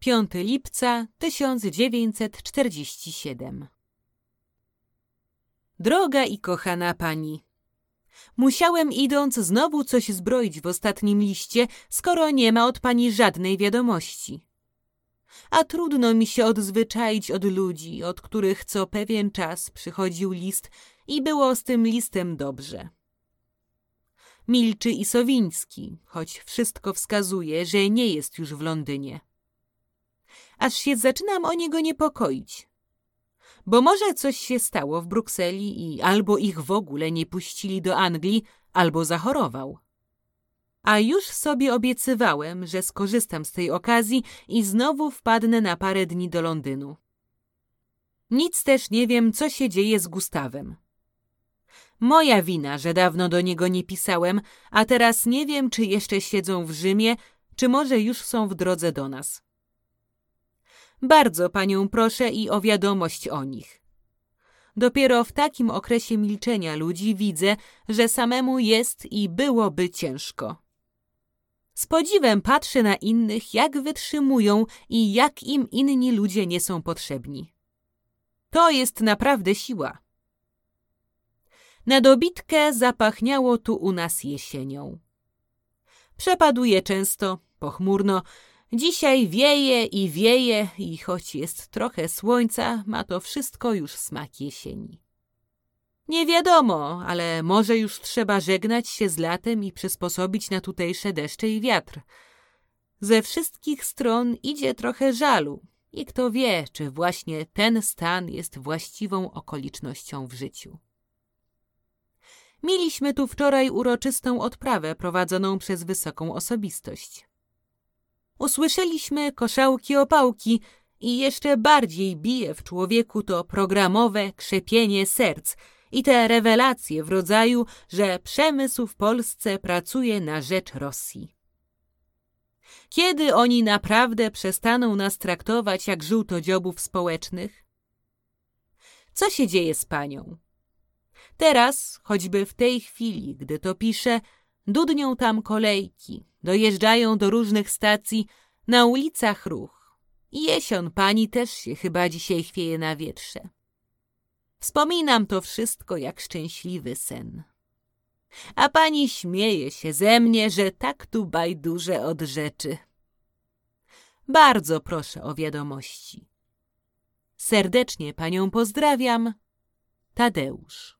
Piąty lipca 1947 Droga i kochana pani, musiałem idąc znowu coś zbroić w ostatnim liście, skoro nie ma od pani żadnej wiadomości. A trudno mi się odzwyczaić od ludzi, od których co pewien czas przychodził list i było z tym listem dobrze. Milczy i Sowiński, choć wszystko wskazuje, że nie jest już w Londynie aż się zaczynam o niego niepokoić. Bo może coś się stało w Brukseli i albo ich w ogóle nie puścili do Anglii, albo zachorował. A już sobie obiecywałem, że skorzystam z tej okazji i znowu wpadnę na parę dni do Londynu. Nic też nie wiem, co się dzieje z Gustawem. Moja wina, że dawno do niego nie pisałem, a teraz nie wiem, czy jeszcze siedzą w Rzymie, czy może już są w drodze do nas. Bardzo panią proszę i o wiadomość o nich. Dopiero w takim okresie milczenia ludzi widzę, że samemu jest i byłoby ciężko. Z podziwem patrzę na innych, jak wytrzymują i jak im inni ludzie nie są potrzebni. To jest naprawdę siła. Na dobitkę zapachniało tu u nas jesienią. Przepaduje często, pochmurno, Dzisiaj wieje i wieje i choć jest trochę słońca, ma to wszystko już smak jesieni. Nie wiadomo, ale może już trzeba żegnać się z latem i przysposobić na tutejsze deszcze i wiatr. Ze wszystkich stron idzie trochę żalu i kto wie, czy właśnie ten stan jest właściwą okolicznością w życiu. Mieliśmy tu wczoraj uroczystą odprawę prowadzoną przez wysoką osobistość usłyszeliśmy koszałki opałki i jeszcze bardziej bije w człowieku to programowe krzepienie serc i te rewelacje w rodzaju, że przemysł w Polsce pracuje na rzecz Rosji. Kiedy oni naprawdę przestaną nas traktować jak żółtodziobów społecznych? Co się dzieje z panią? Teraz, choćby w tej chwili, gdy to piszę, dudnią tam kolejki, dojeżdżają do różnych stacji, na ulicach ruch. Jesion pani też się chyba dzisiaj chwieje na wietrze. Wspominam to wszystko jak szczęśliwy sen. A pani śmieje się ze mnie, że tak tu bajduże od rzeczy. Bardzo proszę o wiadomości. Serdecznie panią pozdrawiam. Tadeusz.